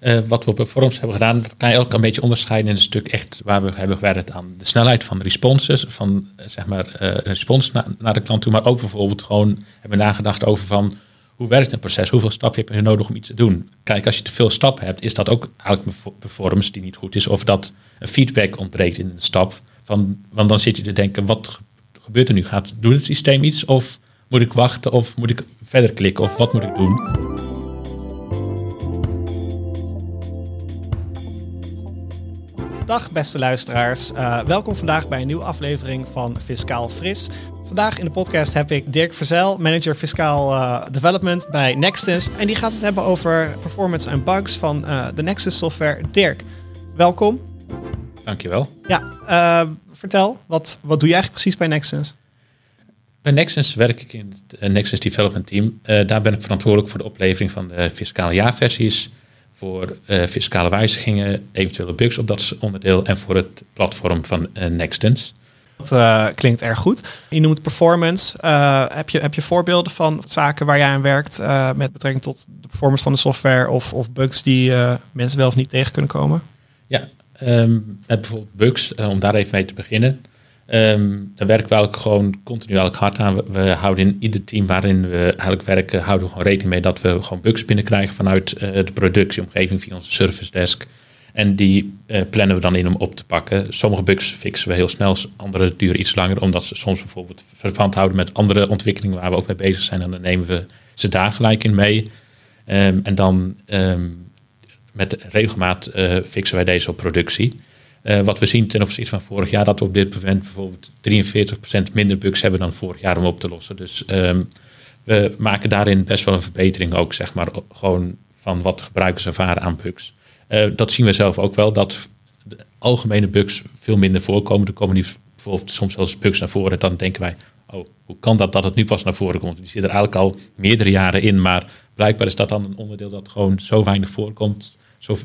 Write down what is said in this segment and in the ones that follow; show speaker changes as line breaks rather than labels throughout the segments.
Uh, wat we op Performance hebben gedaan, dat kan je ook een beetje onderscheiden in een stuk echt waar we hebben gewerkt aan de snelheid van responses, van zeg maar uh, respons naar de klant toe, maar ook bijvoorbeeld gewoon hebben nagedacht over van hoe werkt een proces, hoeveel stappen heb je nodig om iets te doen. Kijk, als je te veel stappen hebt, is dat ook eigenlijk performance die niet goed is, of dat een feedback ontbreekt in een stap. Van, want dan zit je te denken, wat gebeurt er nu? Gaat, doet het systeem iets? Of moet ik wachten? Of moet ik verder klikken? Of wat moet ik doen?
Dag beste luisteraars. Uh, welkom vandaag bij een nieuwe aflevering van Fiscaal Fris. Vandaag in de podcast heb ik Dirk Verzel, manager fiscaal uh, development bij Nexus. En die gaat het hebben over performance en bugs van uh, de Nexus software. Dirk, welkom.
Dankjewel.
Ja, vertel, wat, wat doe je eigenlijk precies bij Nexus?
Bij Nexus werk ik in het Nexus Development Team. daar ben ik verantwoordelijk voor de oplevering van de fiscale jaarversies voor uh, fiscale wijzigingen, eventuele bugs op dat onderdeel en voor het platform van uh, Nextens.
Dat uh, klinkt erg goed. Je noemt performance. heb, je, heb je voorbeelden van zaken waar jij aan werkt met betrekking tot de performance van de software of, of bugs die mensen wel of niet tegen kunnen komen?
Ja, um, bijvoorbeeld bugs, om daar even mee te beginnen. Um, daar werken we ook gewoon continu eigenlijk hard aan. We, houden in ieder team waarin we eigenlijk werken, houden we gewoon rekening mee dat we gewoon bugs binnenkrijgen vanuit uh, de productieomgeving via onze service desk. En die uh, plannen we dan in om op te pakken. Sommige bugs fixen we heel snel, andere duren iets langer, omdat ze soms bijvoorbeeld verband houden met andere ontwikkelingen waar we ook mee bezig zijn. En dan nemen we ze daar gelijk in mee. Um, en dan um, met regelmaat uh, fixen wij deze op productie. Uh, wat we zien ten opzichte van vorig jaar, dat we op dit moment bijvoorbeeld 43% minder bugs hebben dan vorig jaar om op te lossen. Dus um, we maken daarin best wel een verbetering ook, zeg maar, gewoon van wat gebruikers ervaren aan bugs. Uh, dat zien we zelf ook wel, dat de algemene bugs veel minder voorkomen. Er komen nu bijvoorbeeld soms zelfs bugs naar voren, dan denken wij, oh, hoe kan dat dat het nu pas naar voren komt? Die zit er eigenlijk al meerdere jaren in, maar blijkbaar is dat dan een onderdeel dat gewoon zo weinig voorkomt, zo,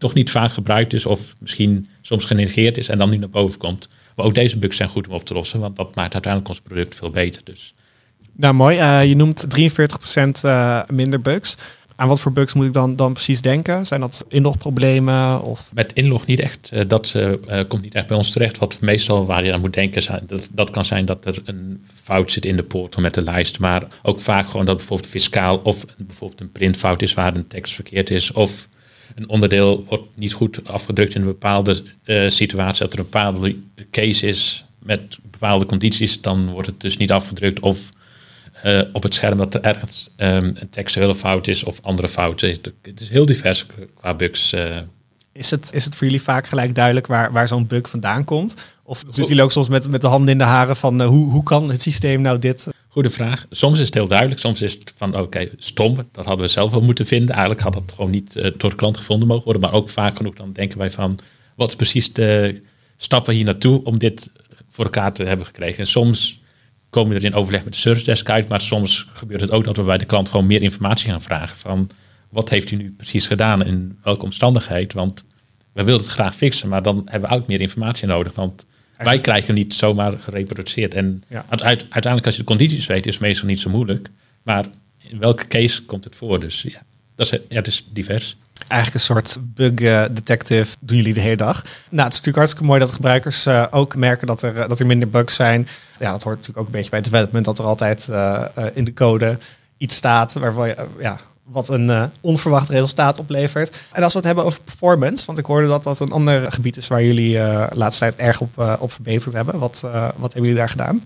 toch niet vaak gebruikt is of misschien soms genegeerd is en dan nu naar boven komt. Maar ook deze bugs zijn goed om op te lossen, want dat maakt uiteindelijk ons product veel beter. Dus.
Nou mooi, uh, je noemt 43% uh, minder bugs. Aan wat voor bugs moet ik dan, dan precies denken? Zijn dat inlogproblemen? Of?
Met inlog niet echt. Uh, dat komt niet echt bij ons terecht. Wat meestal waar je aan moet denken, zijn, dat, dat kan zijn dat er een fout zit in de portal met de lijst. Maar ook vaak gewoon dat bijvoorbeeld fiscaal of bijvoorbeeld een printfout is waar een tekst verkeerd is. Of een onderdeel wordt niet goed afgedrukt in een bepaalde uh, situatie, dat er een bepaalde case is met bepaalde condities, dan wordt het dus niet afgedrukt. Of uh, op het scherm dat er ergens um, een textuele fout is of andere fouten. Het is heel divers qua bugs. Uh.
Is, het, is het voor jullie vaak gelijk duidelijk waar, waar zo'n bug vandaan komt? Of zitten jullie ook soms met, met de handen in de haren van hoe, hoe kan het systeem nou dit?
Goede vraag. Soms is het heel duidelijk. Soms is het van oké, stom. Dat hadden we zelf wel moeten vinden. Eigenlijk had dat gewoon niet uh, door de klant gevonden mogen worden. Maar ook vaak genoeg dan denken wij van wat is precies de stappen hier naartoe om dit voor elkaar te hebben gekregen. En soms komen we er in overleg met de service desk uit. Maar soms gebeurt het ook dat we bij de klant gewoon meer informatie gaan vragen. Van wat heeft u nu precies gedaan in welke omstandigheid? Want we willen het graag fixen, maar dan hebben we ook meer informatie nodig. Want wij krijgen niet zomaar gereproduceerd. En uiteindelijk, als je de condities weet, is het meestal niet zo moeilijk. Maar in welke case komt het voor? Dus ja, dat is, ja het is divers.
Eigenlijk een soort bug uh, detective doen jullie de hele dag. Nou, het is natuurlijk hartstikke mooi dat gebruikers uh, ook merken dat er, dat er minder bugs zijn. Ja, dat hoort natuurlijk ook een beetje bij development, dat er altijd uh, in de code iets staat waarvan je, ja, wat een uh, onverwacht resultaat oplevert. En als we het hebben over performance, want ik hoorde dat dat een ander gebied is waar jullie uh, laatste tijd erg op, uh, op verbeterd hebben. Wat, wat hebben jullie daar gedaan?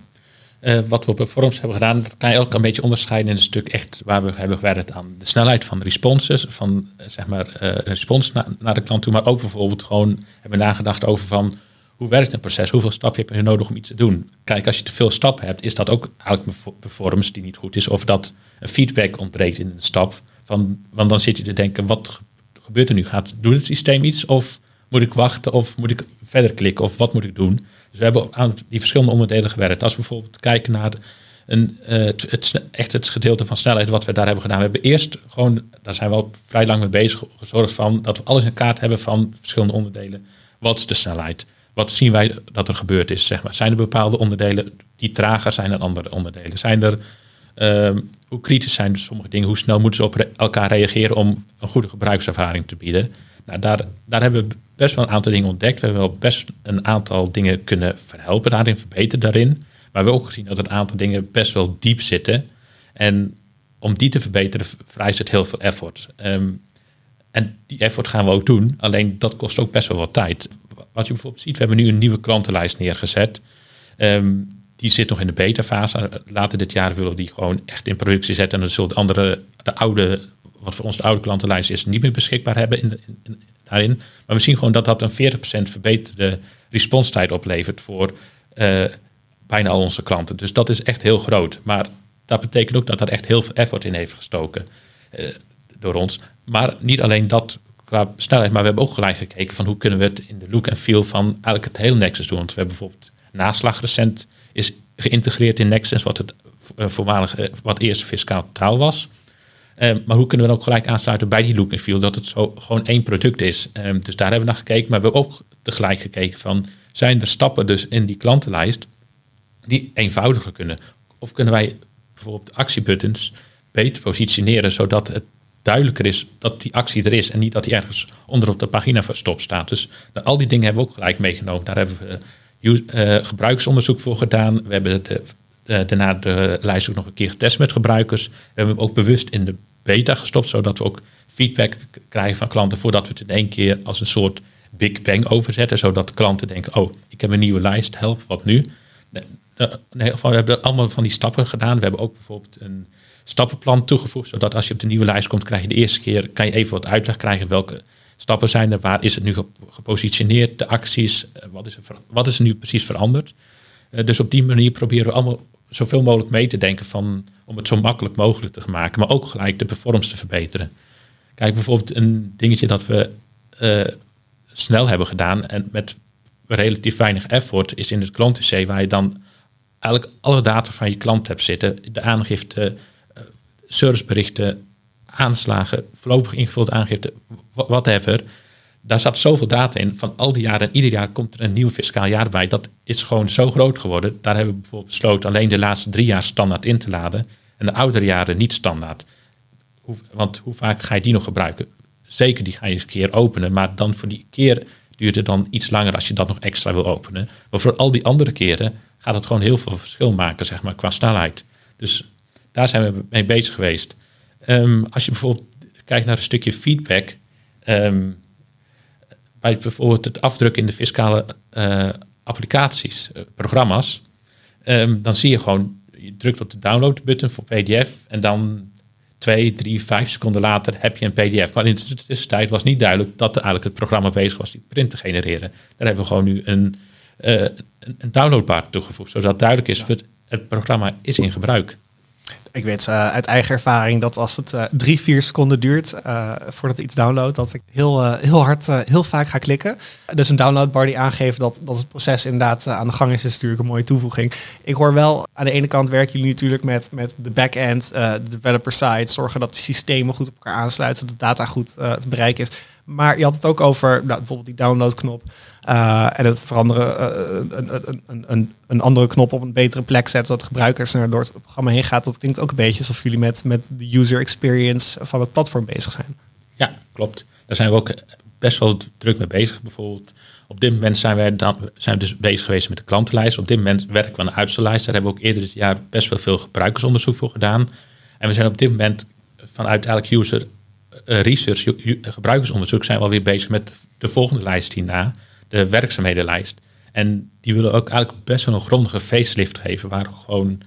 wat we op performance hebben gedaan, dat kan je ook een beetje onderscheiden in een stuk echt waar we hebben gewerkt aan de snelheid van responses, van zeg maar respons na, naar de klant toe, maar ook bijvoorbeeld gewoon hebben nagedacht over van hoe werkt een proces? Hoeveel stappen heb je nodig om iets te doen? Kijk, als je te veel stappen hebt, is dat ook eigenlijk een performance die niet goed is. Of dat een feedback ontbreekt in een stap. Van, want dan zit je te denken, wat gebeurt er nu? Gaat, doet het systeem iets? Of moet ik wachten? Of moet ik verder klikken? Of wat moet ik doen? Dus we hebben aan die verschillende onderdelen gewerkt. Als we bijvoorbeeld kijken naar een, het, het, echt het gedeelte van snelheid wat we daar hebben gedaan. We hebben eerst gewoon, daar zijn we al vrij lang mee bezig, gezorgd van dat we alles in kaart hebben van verschillende onderdelen. Wat is de snelheid? Wat zien wij dat er gebeurd is? Zeg maar. Zijn er bepaalde onderdelen die trager zijn dan andere onderdelen? Zijn er Ehm, hoe kritisch zijn sommige dingen? Hoe snel moeten ze op elkaar reageren om een goede gebruikservaring te bieden? Nou, daar, daar hebben we best wel een aantal dingen ontdekt. We hebben wel best een aantal dingen kunnen verhelpen daarin, verbeteren daarin. Maar we hebben ook gezien dat een aantal dingen best wel diep zitten. En om die te verbeteren vereist het heel veel effort. Ehm, en die effort gaan we ook doen. Alleen dat kost ook best wel wat tijd. Wat je bijvoorbeeld ziet, we hebben nu een nieuwe klantenlijst neergezet. Ehm, die zit nog in de beta-fase. Later dit jaar willen we die gewoon echt in productie zetten. En dan zullen de andere, de oude, wat voor ons de oude klantenlijst is, niet meer beschikbaar hebben in, in, daarin. Maar we zien gewoon dat dat een 40% verbeterde responstijd oplevert voor uh, bijna al onze klanten. Dus dat is echt heel groot. Maar dat betekent ook dat er echt heel veel effort in heeft gestoken uh, door ons. Maar niet alleen dat qua snelheid, maar we hebben ook gelijk gekeken van hoe kunnen we het in de look en feel van eigenlijk het hele Nexus doen. Want we hebben bijvoorbeeld naslag recent is geïntegreerd in Nexus, wat het uh, voormalig, uh, wat eerst fiscaal taal was. Um, maar hoe kunnen we dan ook gelijk aansluiten bij die look and feel, dat het zo gewoon één product is. Um, dus daar hebben we naar gekeken, maar we hebben ook tegelijk gekeken van, zijn er stappen dus in die klantenlijst die eenvoudiger kunnen? Of kunnen wij bijvoorbeeld actiebuttons beter positioneren, zodat het duidelijker is dat die actie er is en niet dat die ergens onder op de pagina verstopt staat. Dus nou, al die dingen hebben we ook gelijk meegenomen. Daar hebben we uh, gebruiksonderzoek voor gedaan. We hebben de, de, daarna de lijst ook nog een keer getest met gebruikers. We hebben hem ook bewust in de beta gestopt, zodat we ook feedback krijgen van klanten voordat we het in één keer als een soort Big Bang overzetten, zodat klanten denken, oh, ik heb een nieuwe lijst, help, wat nu? We hebben allemaal van die stappen gedaan. We hebben ook bijvoorbeeld een stappenplan toegevoegd, zodat als je op de nieuwe lijst komt, krijg je de eerste keer, kan je even wat uitleg krijgen welke stappen zijn er, waar is het nu gepositioneerd, de acties, eh, wat is er, wat is er nu precies veranderd. Eh, dus op die manier proberen we allemaal zoveel mogelijk mee te denken van, om het zo makkelijk mogelijk te maken, maar ook gelijk de performance te verbeteren. Kijk, bijvoorbeeld een dingetje dat we uh, snel hebben gedaan en met relatief weinig effort is in het klant waar je dan eigenlijk alle data van je klant hebt zitten. De aangifte, serviceberichten, aanslagen, voorlopig ingevuld aangifte, whatever. Daar zat zoveel data in van al die jaren. En ieder jaar komt er een nieuw fiscaal jaar bij. Dat is gewoon zo groot geworden. Daar hebben we bijvoorbeeld besloten alleen de laatste drie jaar standaard in te laden. En de oudere jaren niet standaard. Want hoe vaak ga je die nog gebruiken? Zeker die ga je eens een keer openen. Maar dan voor die keer duurt het dan iets langer als je dat nog extra wil openen. Maar voor al die andere keren gaat het gewoon heel veel verschil maken, zeg maar, qua snelheid. Dus daar zijn we mee bezig geweest. Um, als je bijvoorbeeld kijkt naar een stukje feedback, um, bij bijvoorbeeld het afdrukken in de fiscale uh, applicaties, uh, programma's, um, dan zie je gewoon, je drukt op de download button voor PDF en dan twee, drie, vijf seconden later heb je een PDF. Maar in de tussentijd was niet duidelijk dat er eigenlijk het programma bezig was die print te genereren. Daar hebben we gewoon nu een, uh, een, downloadbar toegevoegd, zodat duidelijk is, ja. het, het programma is in gebruik.
Ik weet uh, uit eigen ervaring dat als het uh, drie, vier seconden duurt uh, voordat iets downloadt, dat ik heel, heel hard, heel vaak ga klikken. Dus een downloadbar die aangeeft dat, dat het proces inderdaad aan de gang is, is natuurlijk een mooie toevoeging. Ik hoor wel, aan de ene kant werken jullie natuurlijk met, met de back-end, de developer side, zorgen dat de systemen goed op elkaar aansluiten, dat de data goed te bereiken is. Maar je had het ook over nou, bijvoorbeeld die downloadknop. Uh, en het veranderen, uh, een, een, een, een, andere knop op een betere plek zetten, zodat gebruikers er door het programma heen gaat. Dat klinkt ook een beetje alsof jullie met, met de user experience van het platform bezig zijn.
Ja, klopt. Daar zijn we ook best wel druk mee bezig. Bijvoorbeeld, op dit moment zijn we, dan, zijn we dus bezig geweest met de klantenlijst. Op dit moment werken we aan de uitstellijst. Daar hebben we ook eerder dit jaar best wel veel gebruikersonderzoek voor gedaan. En we zijn op dit moment vanuit elk user research, gebruikersonderzoek, zijn we alweer bezig met de volgende lijst hierna, de werkzaamhedenlijst. En die willen ook eigenlijk best wel een grondige facelift geven, waar gewoon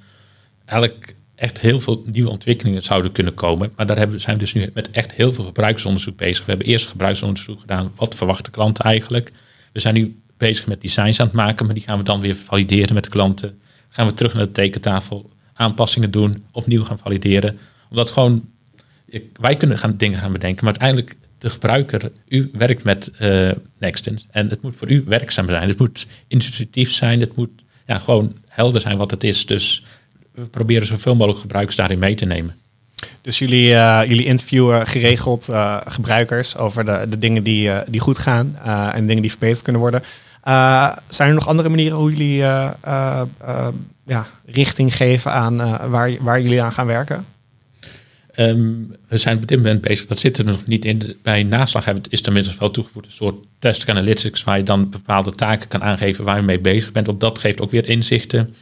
eigenlijk echt heel veel nieuwe ontwikkelingen zouden kunnen komen. Maar daar zijn we dus nu met echt heel veel gebruikersonderzoek bezig. We hebben eerst gebruikersonderzoek gedaan. Wat verwachten klanten eigenlijk? We zijn nu bezig met designs aan het maken, maar die gaan we dan weer valideren met de klanten. Gaan we terug naar de tekentafel, aanpassingen doen, opnieuw gaan valideren. Omdat gewoon wij kunnen gaan dingen gaan bedenken, maar uiteindelijk de gebruiker, u werkt met uh, en het moet voor u werkzaam zijn. Het moet intuïtief zijn, het moet ja, gewoon helder zijn wat het is. Dus we proberen zoveel mogelijk gebruikers daarin mee te nemen.
Dus jullie, uh, jullie interviewen geregeld uh, gebruikers over de, de dingen die, die goed gaan en dingen die verbeterd kunnen worden. zijn er nog andere manieren hoe jullie ja, richting geven aan waar, waar jullie aan gaan werken?
Ehm, we zijn op dit moment bezig, dat zit er nog niet in. Bij naslag is inmiddels wel toegevoegd een soort test analytics waar je dan bepaalde taken kan aangeven waar je mee bezig bent. Want dat geeft ook weer inzichten.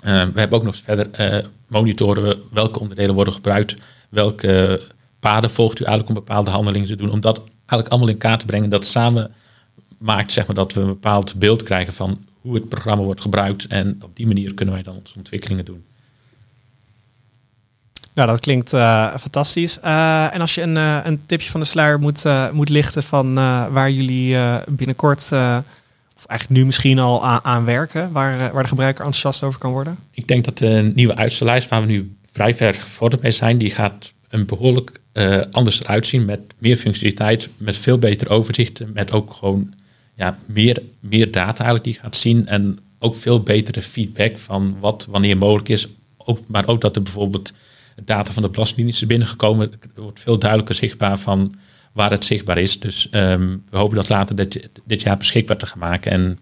Ehm, we hebben ook nog verder uh, monitoren welke onderdelen worden gebruikt, welke paden volgt u eigenlijk om bepaalde handelingen te doen. Om dat eigenlijk allemaal in kaart te brengen, dat samen maakt zeg maar, dat we een bepaald beeld krijgen van hoe het programma wordt gebruikt. En op die manier kunnen wij dan onze ontwikkelingen doen.
Nou, dat klinkt uh, fantastisch. Uh, en als je een, uh, een tipje van de sluier moet, moet lichten van waar jullie binnenkort, of eigenlijk nu misschien al aan, aan werken, waar, waar de gebruiker enthousiast over kan worden?
Ik denk dat de nieuwe uitstellijst, waar we nu vrij ver gevorderd mee zijn, die gaat een behoorlijk anders eruit zien met meer functionaliteit, met veel beter overzichten, met ook gewoon ja, meer, meer data eigenlijk die gaat zien en ook veel betere feedback van wat wanneer mogelijk is. Ook, maar ook dat er bijvoorbeeld data van de Belastingdienst is binnengekomen. Wordt veel duidelijker zichtbaar van waar het zichtbaar is. Dus um, we hopen dat later dit, dit jaar beschikbaar te gaan maken. En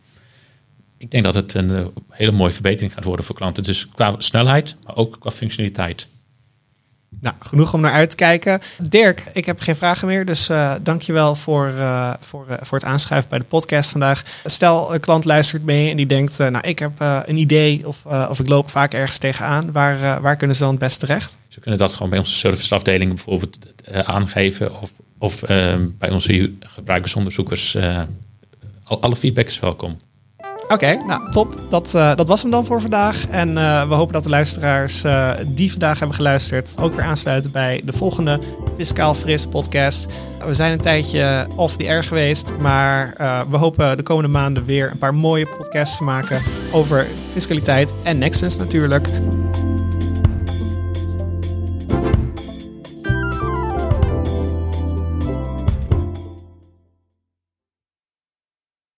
ik denk dat het een uh, hele mooie verbetering gaat worden voor klanten. Dus qua snelheid, maar ook qua functionaliteit.
Nou, genoeg om naar uit te kijken. Dirk, ik heb geen vragen meer, dus uh, dankjewel voor, uh, voor, voor het aanschuiven bij de podcast vandaag. Stel, een klant luistert mee en die denkt, nou, ik heb een idee of, of ik loop vaak ergens tegenaan. Waar, waar kunnen ze dan het best terecht?
Ze kunnen dat gewoon bij onze serviceafdeling bijvoorbeeld aangeven of, of ehm, bij onze gebruikersonderzoekers. alle feedback is welkom.
Oké, nou top. Dat, uh, dat was hem dan voor vandaag. En we hopen dat de luisteraars die vandaag hebben geluisterd ook weer aansluiten bij de volgende Fiscaal Fris podcast. We zijn een tijdje off the air geweest, maar we hopen de komende maanden weer een paar mooie podcasts te maken over fiscaliteit en Nexus natuurlijk.